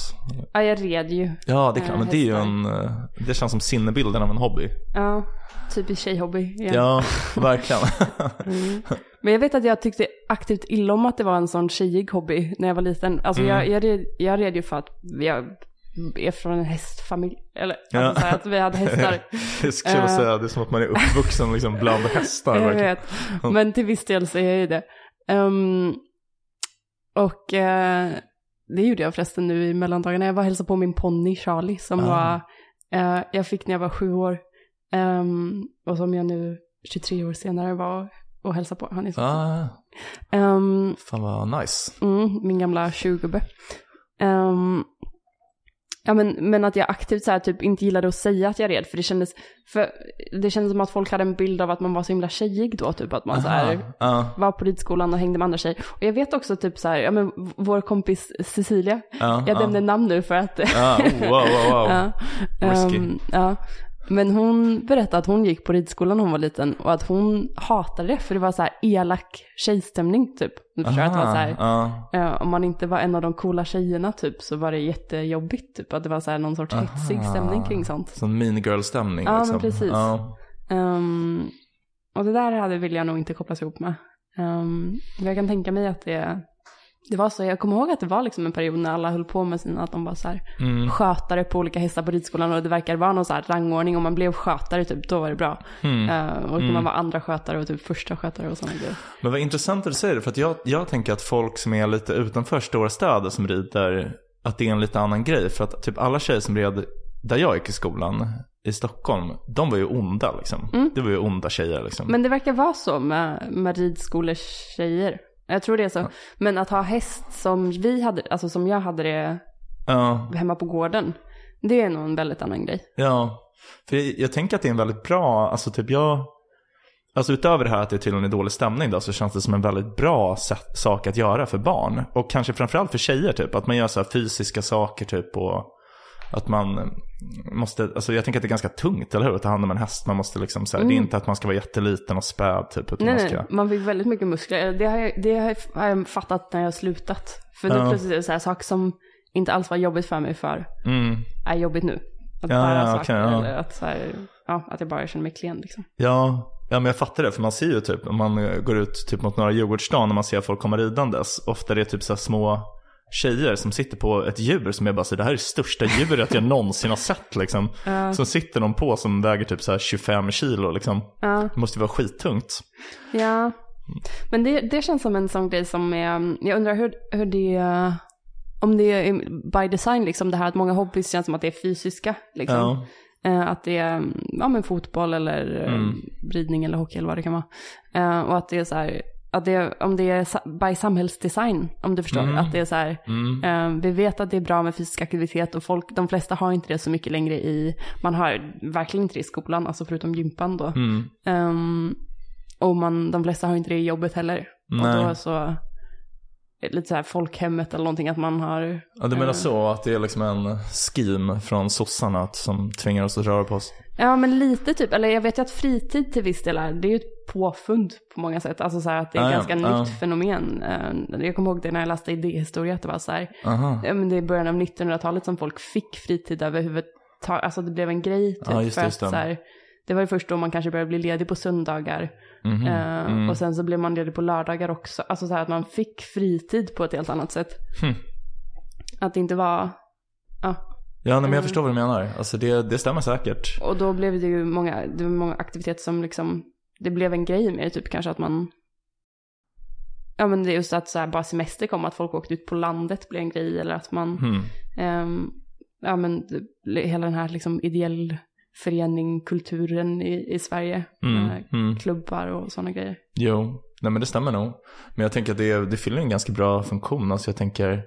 Speaker 3: ja jag red ju.
Speaker 1: Ja, det är klart.
Speaker 3: Eh,
Speaker 1: Men det är ju en, eh, det känns som sinnebilden av en hobby.
Speaker 3: Ja, typisk tjejhobby. igen.
Speaker 1: Ja, verkligen. [laughs]
Speaker 3: Men jag vet att jag tyckte aktivt illa om att det var en sån tjejig hobby när jag var liten. Alltså jag, jag, red, jag red ju för att jag är från en hästfamilj. Eller
Speaker 1: Ja.
Speaker 3: alltså, så att vi hade hästar.
Speaker 1: Jag skulle
Speaker 3: Eh.
Speaker 1: säga, det är som att man är uppvuxen liksom bland hästar. [laughs]
Speaker 3: Jag
Speaker 1: verkligen.
Speaker 3: vet. Men till viss del så är jag ju det. Ehm, och eh, det gjorde jag förresten nu i mellandagarna. Jag var och hälsade på min ponny Charlie som
Speaker 1: Ah.
Speaker 3: var, eh, jag fick när jag var sju år. Ehm, och som jag nu 23 år senare var och hälsade på. Han är så
Speaker 1: Ah,
Speaker 3: Ehm,
Speaker 1: fan vad nice.
Speaker 3: Mm, min gamla tjugogubbe. Um, ja men, men att jag aktivt så här, typ inte gillade att säga att jag red, för det kändes, för det kändes som att folk hade en bild av att man var så himla tjejig då, typ att man så här,
Speaker 1: Ja,
Speaker 3: var på ridskolan och hängde med andra tjejer. Och jag vet också typ så här, ja men vår kompis Cecilia,
Speaker 1: ja,
Speaker 3: jag
Speaker 1: ja.
Speaker 3: nämner namn nu för att
Speaker 1: Ja, oh, wow, wow, wow. [laughs]
Speaker 3: Ja. Ehm, ja. Men hon berättade att hon gick på ridskolan när hon var liten och att hon hatade det för det var så här elak tjejstämning typ. Du förstår att det var så här,
Speaker 1: ja.
Speaker 3: eh, om man inte var en av de coola tjejerna typ så var det jättejobbigt typ. Att det var så här någon sorts hetsig stämning kring sånt.
Speaker 1: Sån mean girl-stämning
Speaker 3: Ja, men
Speaker 1: liksom.
Speaker 3: precis.
Speaker 1: Ja.
Speaker 3: Ehm, och det där hade vill jag nog inte kopplas ihop med. Um, jag kan tänka mig att det, det var så, jag kommer ihåg att det var liksom en period när alla höll på med sina, att de var så här
Speaker 1: Mm.
Speaker 3: skötare på olika hästar på ridskolan och det verkar vara någon så här rangordning. Om man blev skötare typ, då var det bra.
Speaker 1: Mm.
Speaker 3: Eh, och man var andra skötare och typ första skötare och sådana grejer.
Speaker 1: Men vad intressant att du säger det, för att jag, jag tänker att folk som är lite utanför stora städer som rider, att det är en lite annan grej. För att typ alla tjejer som red där jag gick i skolan, i Stockholm, de var ju onda liksom. Det var ju onda tjejer liksom.
Speaker 3: Mm. Men det verkar vara så med, med ridskolestjejer. Jag tror det är så. Men att ha häst som vi hade, alltså som jag hade det
Speaker 1: Ja,
Speaker 3: hemma på gården. Det är nog en väldigt annan grej.
Speaker 1: ja. För jag, jag tänker att det är en väldigt bra, alltså typ jag, alltså utöver det här att det tydligen är dålig stämning då, så känns det som en väldigt bra sätt, sak att göra för barn. Och kanske framförallt för tjejer typ, att man gör så här fysiska saker typ och att man måste, alltså jag tänker att det är ganska tungt, eller hur? Att ta hand om en häst, man måste liksom så här, det är inte att man ska vara jätteliten och späd typ, utan
Speaker 3: Nej,
Speaker 1: man
Speaker 3: nej,
Speaker 1: ska,
Speaker 3: man fick väldigt mycket muskler. Det har jag, det har jag, fattat när jag har slutat. För nu
Speaker 1: Ja.
Speaker 3: plötsligt är det så här saker som inte alls var jobbigt för mig för
Speaker 1: mm,
Speaker 3: är jobbigt nu. Att
Speaker 1: Ja,
Speaker 3: bära
Speaker 1: ja,
Speaker 3: saker
Speaker 1: okej, ja.
Speaker 3: eller att, så här, ja, att jag bara känner mig klen liksom.
Speaker 1: Ja, ja, men jag fattar det. För man ser ju typ, om man eh, går ut typ mot några Djurgårdsstaden och man ser folk komma ridandes. Ofta är det typ så små tjejer som sitter på ett djur som är bara så det här är det största djuret jag någonsin har sett liksom. Som sitter de på som väger typ så här 25 kilo liksom.
Speaker 3: Ja.
Speaker 1: Det måste ju vara skittungt.
Speaker 3: Ja, men det, det känns som en sån grej som är, jag undrar hur, hur det, om det är by design liksom det här att många hobbys känns som att det är fysiska liksom. Eh, att det är, ja men fotboll eller eh,
Speaker 1: Mm.
Speaker 3: ridning eller hockey eller vad det kan vara. Eh, och att det är så här, det, om det är by samhällsdesign, om du förstår,
Speaker 1: Mm.
Speaker 3: att det är så här,
Speaker 1: Mm.
Speaker 3: eh, vi vet att det är bra med fysisk aktivitet och folk, de flesta har inte det så mycket längre i, man har verkligen inte det i skolan, alltså förutom gympan då.
Speaker 1: Mm.
Speaker 3: Ehm, och man, de flesta har inte det i jobbet heller.
Speaker 1: Nej.
Speaker 3: Och då så, lite så här folkhemmet eller någonting att man har,
Speaker 1: Ja, du menar
Speaker 3: eh,
Speaker 1: så att det är liksom en scheme från sossarna som tvingar oss att röra på oss?
Speaker 3: ja men lite typ, eller jag vet ju att fritid till viss del är, det är ju påfund på många sätt. Alltså så här att det är ett
Speaker 1: ja,
Speaker 3: ganska
Speaker 1: ja.
Speaker 3: nytt fenomen. Eh, Jag kommer ihåg det när jag läste idéhistoria, att det var så här, men det är början av 1900-talet som folk fick fritid överhuvudtaget, alltså det blev en grej typ.
Speaker 1: Det,
Speaker 3: för
Speaker 1: just
Speaker 3: att,
Speaker 1: det.
Speaker 3: så här, det var ju först då man kanske började bli ledig på söndagar.
Speaker 1: Mhm.
Speaker 3: Eh,
Speaker 1: Mm.
Speaker 3: Och sen så blev man ledig på lördagar också. Alltså så här att man fick fritid på ett helt annat sätt.
Speaker 1: Hm.
Speaker 3: Att det inte var, ja.
Speaker 1: Ja, nej, men jag
Speaker 3: Mm.
Speaker 1: förstår vad du menar. Alltså det, det stämmer säkert.
Speaker 3: Och då blev det ju många, det var många aktiviteter som liksom, det blev en grej med det, typ kanske att man, ja men det är just att så här bara semester kom, att folk åkte ut på landet blev en grej. Eller att man,
Speaker 1: Hmm.
Speaker 3: ehm, ja men hela den här liksom ideell förening, kulturen i, i Sverige.
Speaker 1: Mm. Mm.
Speaker 3: Klubbar och sådana grejer.
Speaker 1: Jo, nej men det stämmer nog. Men jag tänker att det, det fyller en ganska bra funktion. Alltså jag tänker,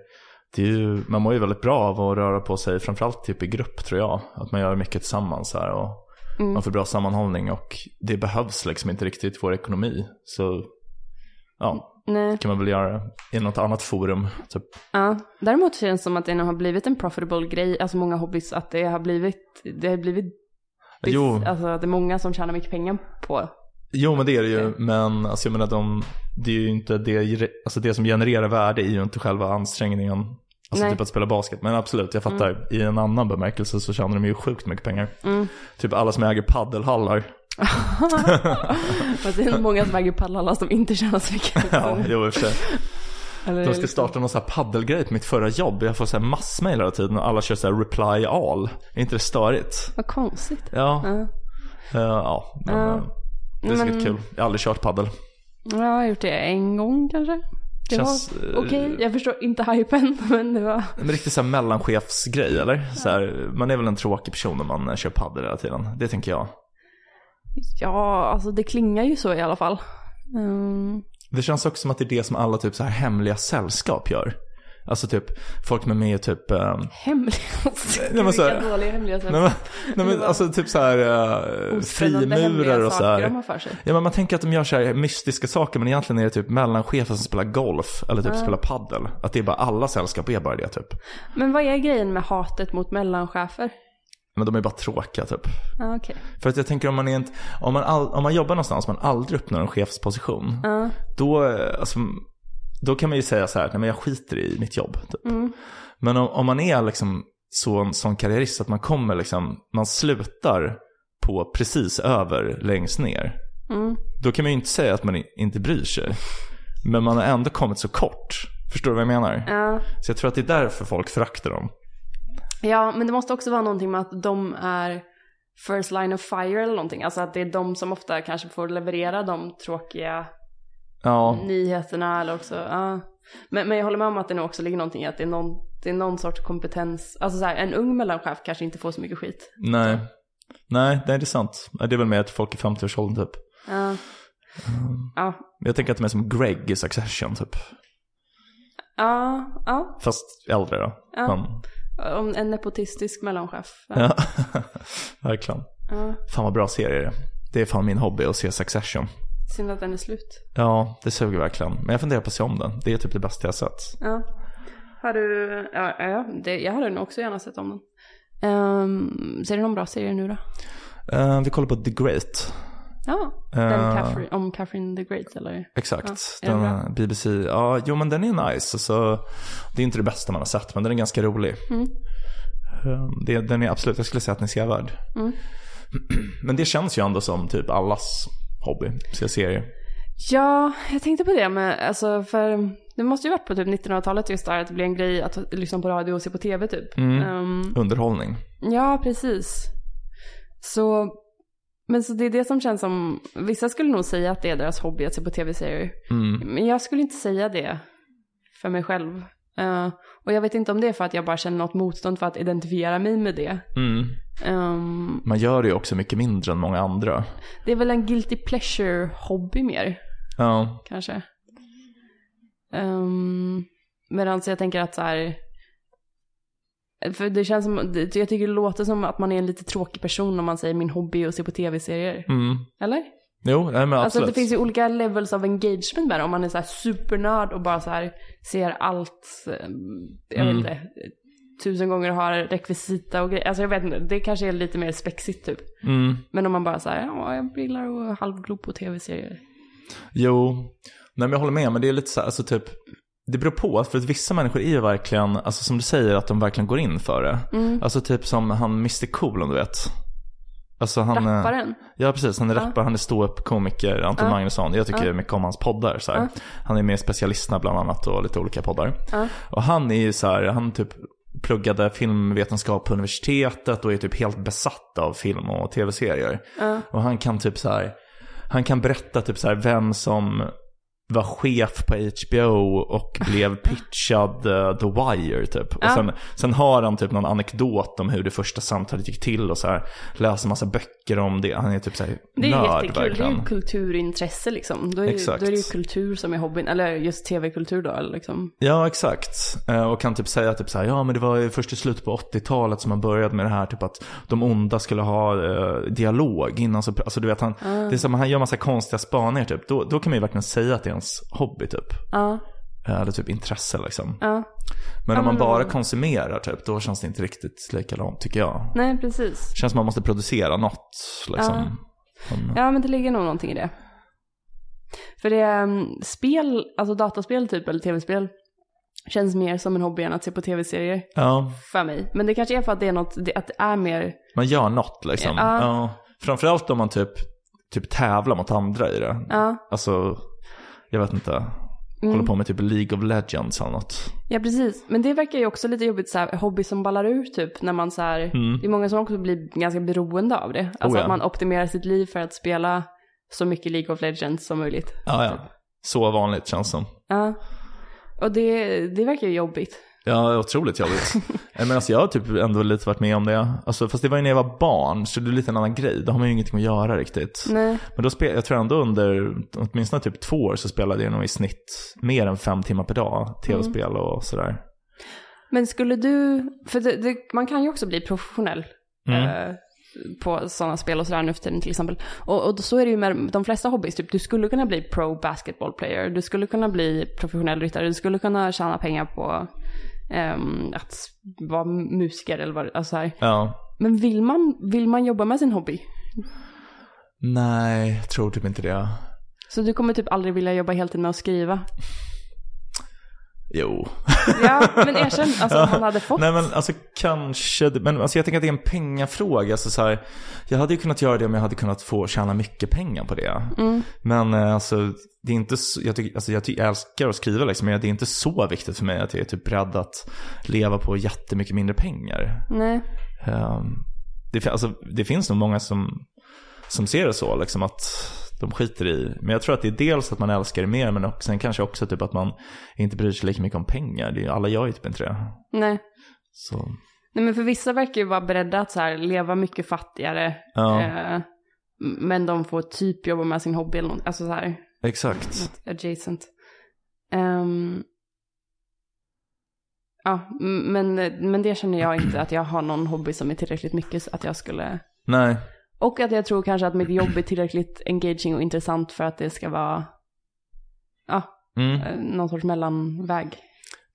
Speaker 1: det är ju, man mår ju väldigt bra av att röra på sig, framförallt typ i grupp tror jag. Att man gör mycket tillsammans här och
Speaker 3: Mm.
Speaker 1: man får bra sammanhållning och det behövs liksom inte riktigt i vår ekonomi. Så ja,
Speaker 3: Nej.
Speaker 1: kan man väl göra i något annat forum. Typ.
Speaker 3: Ja, däremot känns det som att det har blivit en profitable grej, alltså många hobbys, att det har blivit, det har blivit,
Speaker 1: Jo.
Speaker 3: alltså att det är många som tjänar mycket pengar på.
Speaker 1: Jo men det är det ju, men alltså jag menar de, det är ju inte det, alltså det som genererar värde är ju inte själva ansträngningen. Alltså
Speaker 3: Nej.
Speaker 1: typ att spela basket. Men absolut, jag fattar. I en annan bemärkelse så tjänar de ju sjukt mycket pengar.
Speaker 3: Mm.
Speaker 1: Typ alla som äger paddelhallar. [laughs] [laughs]
Speaker 3: Fast det är många som äger paddlar som inte tjänar så mycket.
Speaker 1: ja, jo i och för sig.
Speaker 3: Eller
Speaker 1: De ska starta någon sån här paddelgrej på mitt förra jobb. Jag får så här massmail hela tiden och alla kör så här reply all. Är inte det störigt?
Speaker 3: Vad konstigt.
Speaker 1: Ja,
Speaker 3: Ja.
Speaker 1: eh, ja men eh, det är säkert
Speaker 3: Men-
Speaker 1: kul. Jag har aldrig kört paddel.
Speaker 3: Jag har gjort det en gång kanske. Det
Speaker 1: Känns,
Speaker 3: var
Speaker 1: eh,
Speaker 3: okej, jag förstår inte hypen, [laughs] men det var...
Speaker 1: En riktig så här mellanchefsgrej eller? Så här, man är väl en tråkig person om man kör paddel hela tiden. Det tänker jag.
Speaker 3: Ja, alltså det klingar ju så i alla fall. Mm.
Speaker 1: Det känns också som att det är det som alla typ så här hemliga sällskap gör. Alltså typ folk med mig typ... ehm,
Speaker 3: Hemliga
Speaker 1: Nej, men så här-
Speaker 3: Vilka dåliga hemliga
Speaker 1: nej, men, nej men alltså typ så här uh, frimurar och så
Speaker 3: saker de
Speaker 1: här.
Speaker 3: har för sig.
Speaker 1: Ja men man tänker att de gör så här mystiska saker men egentligen är det typ mellanchefer som spelar golf eller typ spelar paddel. Att det är bara alla sällskap är bara det typ.
Speaker 3: Men vad är grejen med hatet mot mellanchefer?
Speaker 1: Men de är bara tråkiga typ.
Speaker 3: Ja, okej.
Speaker 1: För att jag tänker om man, är inte, om man, all, om man jobbar någonstans man aldrig uppnår en chefsposition.
Speaker 3: Ja.
Speaker 1: Då, eh, alltså, då kan man ju säga så här, nej men jag skiter i mitt jobb. Typ.
Speaker 3: Mm.
Speaker 1: Men om, om man är liksom så, en sån karriärist att man kommer liksom, man slutar på precis över längst ner.
Speaker 3: Mm.
Speaker 1: Då kan man ju inte säga att man inte bryr sig. Men man har ändå kommit så kort. Förstår du vad jag menar?
Speaker 3: Ja.
Speaker 1: Så jag tror att det är därför folk föraktar dem.
Speaker 3: ja, men det måste också vara någonting med att de är first line of fire eller någonting. Alltså att det är de som ofta kanske får leverera de tråkiga
Speaker 1: Ja,
Speaker 3: nyheterna eller också, ja. Men, men jag håller med om att det nog också ligger någonting i att det är någon, det är någon sorts kompetens. Alltså så här, en ung mellanchef kanske inte får så mycket skit.
Speaker 1: nej. Nej, nej, det är sant. Det är väl mer att folk i 50-årsåldern typ.
Speaker 3: Ja. Ja,
Speaker 1: Jag tänker att de är som Greg i Succession typ.
Speaker 3: ja, ja.
Speaker 1: Fast äldre då.
Speaker 3: Ja.
Speaker 1: Men,
Speaker 3: Om en nepotistisk mellanchef. Ja. [laughs]
Speaker 1: Verkligen.
Speaker 3: Ja.
Speaker 1: Fan vad bra serie det är. Det är fan min hobby att se Succession.
Speaker 3: Synd att den är slut.
Speaker 1: Ja, det suger verkligen. Men jag funderar på att se om den. Det är typ det bästa jag sett.
Speaker 3: Ja. Har du, ja, ja det, jag hade nog också gärna sett om den. Um, ser du någon bra serie nu då?
Speaker 1: Eh, vi kollar på The Great.
Speaker 3: Ja, den
Speaker 1: Eh.
Speaker 3: Catherine, om Catherine the Great eller?
Speaker 1: Exakt.
Speaker 3: Ja, den?
Speaker 1: BBC. Ja, jo men den är nice. Alltså, det är inte det bästa man har sett, men den är ganska rolig.
Speaker 3: Mm.
Speaker 1: Eh, Det, den är absolut, jag skulle säga att den är sevärd.
Speaker 3: Mm. [clears throat]
Speaker 1: Men det känns ju ändå som typ allas hobby, se serier.
Speaker 3: Ja, jag tänkte på det med, alltså för det måste ju varit på typ 1900-talet just där att det blev en grej att lyssna på radio och se på tv typ.
Speaker 1: Mm.
Speaker 3: Ehm,
Speaker 1: Underhållning.
Speaker 3: ja, precis. Så, men så det är det som känns som, vissa skulle nog säga att det är deras hobby att se på tv-serier.
Speaker 1: Mm.
Speaker 3: Men jag skulle inte säga det för mig själv. Eh, och jag vet inte om det är för att jag bara känner något motstånd för att identifiera mig med det.
Speaker 1: Mm.
Speaker 3: Ehm,
Speaker 1: Man gör det ju också mycket mindre än många andra.
Speaker 3: det är väl en guilty pleasure-hobby mer,
Speaker 1: Ja,
Speaker 3: kanske. Um, Medan jag tänker att så här... För det känns som, jag tycker det låter som att man är en lite tråkig person om man säger min hobby är att se på tv-serier.
Speaker 1: mm.
Speaker 3: Eller?
Speaker 1: Jo, nej men absolut.
Speaker 3: Alltså det finns ju olika levels of engagement med det. Om man är så här supernörd och bara så här ser allt, eh, jag vet
Speaker 1: Mm.
Speaker 3: inte, tusen gånger har rekvisita och grejer. Alltså jag vet inte, det kanske är lite mer spexigt typ.
Speaker 1: Mm.
Speaker 3: Men om man bara säger ja jag gillar att halvglo på tv-serier.
Speaker 1: Jo, nej men jag håller med, men det är lite så här, alltså typ, det beror på, för att vissa människor är ju verkligen, alltså som du säger, att de verkligen går in för det.
Speaker 3: Mm.
Speaker 1: Alltså typ som han Mr Cool om du vet. Alltså han, eh,
Speaker 3: Rapparen.
Speaker 1: Ja precis, han är rappare, han är ståuppkomiker, Anton
Speaker 3: Ja.
Speaker 1: Magnusson. Jag tycker mycket om hans poddar. Så här. Han är med i Specialisterna bland annat och lite olika poddar.
Speaker 3: Ja.
Speaker 1: Och han är ju så här, han typ pluggade filmvetenskap på universitetet och är typ helt besatt av film och tv-serier.
Speaker 3: Ja.
Speaker 1: Och han kan typ så här, han kan berätta typ så här vem som var chef på HBO och blev pitchad eh, The Wire typ. Och
Speaker 3: Ja.
Speaker 1: sen, sen har han typ någon anekdot om hur det första samtalet gick till och så här läser massa böcker om det. Han är typ så här
Speaker 3: Det är
Speaker 1: nörd
Speaker 3: jättekul, det är
Speaker 1: verkligen.
Speaker 3: ju kulturintresse liksom. Då är, ju,
Speaker 1: Exakt.
Speaker 3: då är det ju kultur som är hobbyn, eller just tv-kultur då liksom.
Speaker 1: Ja, exakt. Eh, Och kan typ säga typ så här, ja men det var först i slutet på 80-talet som man började med det här, typ att de onda skulle ha eh, dialog innan så, alltså du vet han, det är som han gör massa konstiga spaningar typ. Då, då kan man ju verkligen säga att det är ens hobby typ.
Speaker 3: Ja,
Speaker 1: Eh, Eller typ intresse liksom.
Speaker 3: ja.
Speaker 1: Men
Speaker 3: Ja,
Speaker 1: om man bara konsumerar typ, då känns det inte riktigt likadant tycker jag.
Speaker 3: Nej precis.
Speaker 1: Känns som man måste producera något liksom. Men,
Speaker 3: Ja, men det ligger nog någonting i det. För det är um, spel, alltså dataspel typ, eller tv-spel, känns mer som en hobby än att se på tv-serier
Speaker 1: ja,
Speaker 3: för mig. Men det kanske är för att det är något, det, att det är mer,
Speaker 1: man gör något liksom.
Speaker 3: Ja.
Speaker 1: Ja. Framförallt om man typ, typ tävlar mot andra i det.
Speaker 3: ja,
Speaker 1: Alltså, jag vet inte. Hålla på med typ League of Legends eller något.
Speaker 3: Ja, precis. Men det verkar ju också lite jobbigt, så här, hobby som ballar ur typ, när man så här, det är många som också blir ganska beroende av det. Alltså
Speaker 1: Mm. Oh, ja.
Speaker 3: att man optimerar sitt liv för att spela så mycket League of Legends som möjligt.
Speaker 1: Ja, ja. Så vanligt känns som.
Speaker 3: Ja. Och det, det verkar ju jobbigt.
Speaker 1: Ja, otroligt jobbigt. [laughs] Men alltså jag har typ ändå lite varit med om det. Alltså, fast det var ju när jag var barn, så det är lite en annan grej. Då har man ju ingenting att göra riktigt.
Speaker 3: Nej.
Speaker 1: Men då spel, jag tror ändå under åtminstone typ två år så spelade jag nog i snitt mer än fem timmar per dag. Tv-spel och sådär.
Speaker 3: Men skulle du, för det, det, man kan ju också bli professionell
Speaker 1: Mm.
Speaker 3: eh, på sådana spel och sådär nu för tiden till exempel. Och, och så är det ju med de flesta hobbys, typ du skulle kunna bli pro basketball player, du skulle kunna bli professionell ryttare, du skulle kunna tjäna pengar på ehm, att vara musiker eller vad alltså här.
Speaker 1: Ja.
Speaker 3: Men vill man, vill man jobba med sin hobby?
Speaker 1: Nej, jag tror typ inte det.
Speaker 3: Så du kommer typ aldrig vilja jobba heltid med att skriva?
Speaker 1: Jo.
Speaker 3: Ja, men erkänn, alltså om man hade fått.
Speaker 1: Nej men alltså kanske, men alltså jag tänker att det är en pengafråga. Alltså, så här, jag hade ju kunnat göra det om jag hade kunnat få tjäna mycket pengar på det.
Speaker 3: Mm.
Speaker 1: Men eh, alltså, det är inte så, jag, tycker, alltså, jag, tycker, jag älskar att skriva liksom, men det är inte så viktigt för mig att jag är typ beredd att leva på jättemycket mindre pengar.
Speaker 3: Nej.
Speaker 1: Ehm, det, alltså, det finns nog många som, som ser det så, liksom att de skiter i. Men jag tror att det är dels att man älskar det mer, men också, sen kanske också typ att man inte bryr sig lika mycket om pengar. Det är, alla gör ju typ inte det.
Speaker 3: Nej.
Speaker 1: Så,
Speaker 3: Nej men för vissa verkar ju vara beredda att så här, leva mycket fattigare.
Speaker 1: ja,
Speaker 3: Eh, men de får typ jobba med sin hobby eller något. Alltså så här,
Speaker 1: exakt.
Speaker 3: adjacent. Ehm, ja, men, men det känner jag inte att jag har någon hobby som är tillräckligt mycket så att jag skulle...
Speaker 1: Nej,
Speaker 3: Och att jag tror kanske att mitt jobb är tillräckligt engaging och intressant för att det ska vara ja,
Speaker 1: mm.
Speaker 3: eh, någon sorts mellanväg.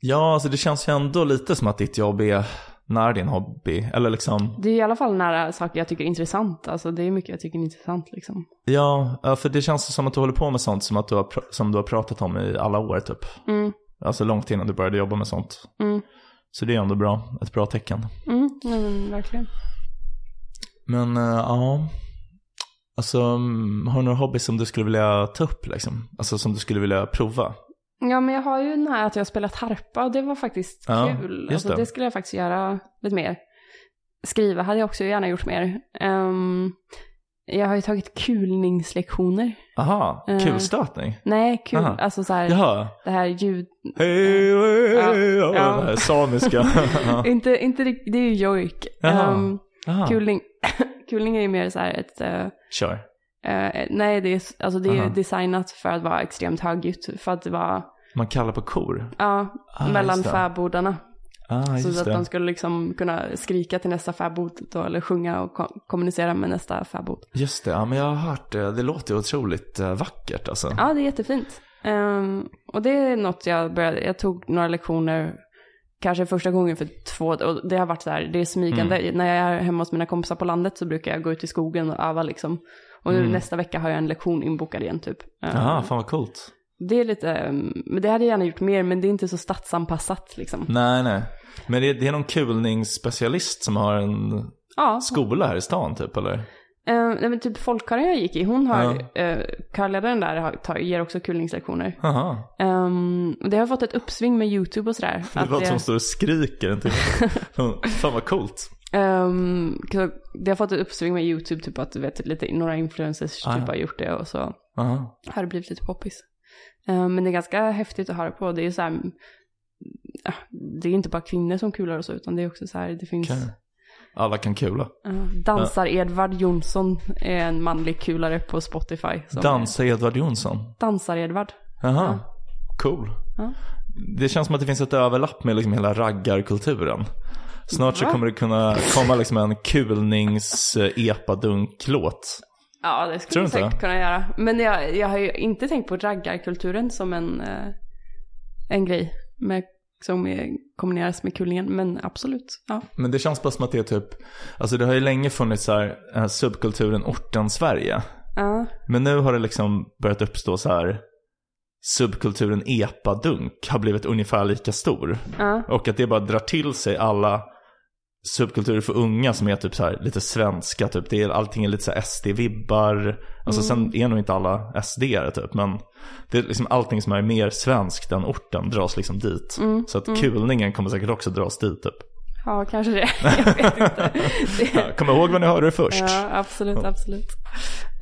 Speaker 1: Ja, alltså det känns ju ändå lite som att ditt jobb är nära din hobby. Eller liksom,
Speaker 3: Det är i alla fall nära saker jag tycker är intressant. Alltså det är mycket jag tycker är intressant liksom.
Speaker 1: ja, för det känns som att du håller på med sånt som, att du har, som du har pratat om i alla år typ.
Speaker 3: Mm,
Speaker 1: Alltså långt innan du började jobba med sånt.
Speaker 3: mm,
Speaker 1: Så det är ändå bra, ett bra tecken.
Speaker 3: mm, men verkligen.
Speaker 1: Men eh, ja, alltså mm, har du några hobby som du skulle vilja ta upp liksom? Alltså som du skulle vilja prova?
Speaker 3: Ja, men jag har ju den här att jag har spelat harpa och det var faktiskt
Speaker 1: Ja,
Speaker 3: kul. Alltså,
Speaker 1: det.
Speaker 3: det. skulle jag faktiskt göra lite mer. Skriva hade jag också gärna gjort mer. Ehm, jag har ju tagit kulningslektioner.
Speaker 1: Aha,
Speaker 3: Eh.
Speaker 1: kulstötning?
Speaker 3: Nej, kul,
Speaker 1: Aha.
Speaker 3: alltså så här,
Speaker 1: Jaha.
Speaker 3: det här ljud...
Speaker 1: Hej, hej, hej, ja,
Speaker 3: ja.
Speaker 1: det här samiska.
Speaker 3: Inte, inte det är ju jojk. Ehm,
Speaker 1: Aha.
Speaker 3: kulning, [coughs] kulning är ju mer så här ett... eh,
Speaker 1: Kör.
Speaker 3: eh, nej, det är, alltså det är
Speaker 1: Aha.
Speaker 3: designat för att vara extremt högljutt. För att vara,
Speaker 1: Man kallar på kor.
Speaker 3: ja,
Speaker 1: Ah,
Speaker 3: mellan
Speaker 1: det.
Speaker 3: fäbodarna.
Speaker 1: Ah,
Speaker 3: Så att
Speaker 1: det.
Speaker 3: de skulle liksom kunna skrika till nästa fäbod då, eller sjunga och ko- kommunicera med nästa fäbod.
Speaker 1: Just det, ja men jag har hört det. Det låter otroligt eh, vackert alltså.
Speaker 3: Ja, det är jättefint. Ehm, och det är något jag började, jag tog några lektioner, kanske första gången för två, och det har varit så här, det är smygande.
Speaker 1: Mm.
Speaker 3: När jag är hemma hos mina kompisar på landet så brukar jag gå ut i skogen och öva liksom. Och nu
Speaker 1: Mm.
Speaker 3: nästa vecka har jag en lektion inbokad igen typ. Ehm,
Speaker 1: Jaha, fan vad coolt.
Speaker 3: Det är lite, ehm, men det hade jag gärna gjort mer, men det är inte så stadsanpassat liksom.
Speaker 1: Nej, nej. Men det, det är någon kulningsspecialist som har en
Speaker 3: Ja,
Speaker 1: skola här i stan typ, eller?
Speaker 3: Uh, nej, men typ folkkören jag gick i, hon har, uh, körledaren där har, tar, ger också kulningslektioner.
Speaker 1: Jaha.
Speaker 3: Um, och det har fått ett uppsving med YouTube och sådär.
Speaker 1: Det låter som står och skriker en [laughs] till. Fan vad coolt.
Speaker 3: um, det har fått ett uppsving med YouTube, typ att du vet, lite, några influencers
Speaker 1: Ah,
Speaker 3: typ
Speaker 1: ja.
Speaker 3: har gjort det och så
Speaker 1: Aha.
Speaker 3: har det blivit lite poppis. Um, men det är ganska häftigt att höra på. Det är så här, ja, det är inte bara kvinnor som kular och så, utan det är också så här, det finns
Speaker 1: Okej. Alla kan kula.
Speaker 3: uh, Dansar-Edvard Jonsson är en manlig kulare på Spotify. som är-
Speaker 1: Dansa Edvard Jonsson.
Speaker 3: Dansar-Edvard.
Speaker 1: Jaha. Cool.
Speaker 3: Ja.
Speaker 1: Det känns som att det finns ett överlapp med liksom hela raggarkulturen. Snart så kommer det kunna komma liksom en kulnings eh, epadunk-låt.
Speaker 3: Ja, det skulle
Speaker 1: inte?
Speaker 3: säkert kunna göra. Men jag, jag har ju inte tänkt på raggarkulturen som en, eh, en grej med, som är, kombineras med kullingen. Men absolut, ja.
Speaker 1: Men det känns bara som att det är typ, alltså det har ju länge funnits så här, eh, subkulturen orten-Sverige.
Speaker 3: Ja,
Speaker 1: Men nu har det liksom börjat uppstå så här, subkulturen epadunk har blivit ungefär lika stor.
Speaker 3: ja,
Speaker 1: Och att det bara drar till sig alla subkulturer för unga som är typ så här lite svenska typ. Det är, allting är lite så SD-vibbar. Alltså sen är nog inte alla SD-are typ. Men det är liksom allting som är mer svenskt än orten dras liksom dit. Så att kulningen kommer säkert också dras dit typ.
Speaker 3: Ja, kanske det. [laughs] Jag vet inte. [laughs] Det,
Speaker 1: Kom ihåg vad ni hörde det först.
Speaker 3: ja, absolut, absolut.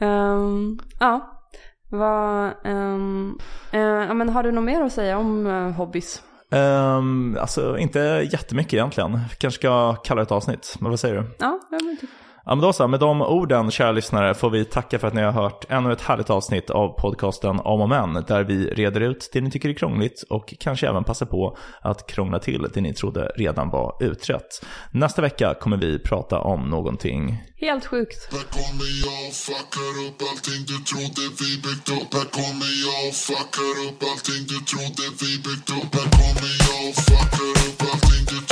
Speaker 3: Ehm, ja, vad, eh, ja, men har du något mer att säga om uh, hobbys?
Speaker 1: Um, alltså inte jättemycket egentligen. Kanske ska kalla det ett avsnitt. Men vad säger du?
Speaker 3: Ja, jag men typ.
Speaker 1: Ja men då så, med de orden kära lyssnare får vi tacka för att ni har hört ännu ett härligt avsnitt av podcasten Om och Men där vi reder ut det ni tycker är krångligt och kanske även passar på att krångla till det ni trodde redan var utrett. Nästa vecka kommer vi prata om någonting
Speaker 3: Helt sjukt.
Speaker 2: Här kommer jag och fuckar upp allting du trodde vi byggt upp Här kommer jag och fuckar upp allting du trodde vi byggt upp Här kommer jag och fuckar upp allting du trodde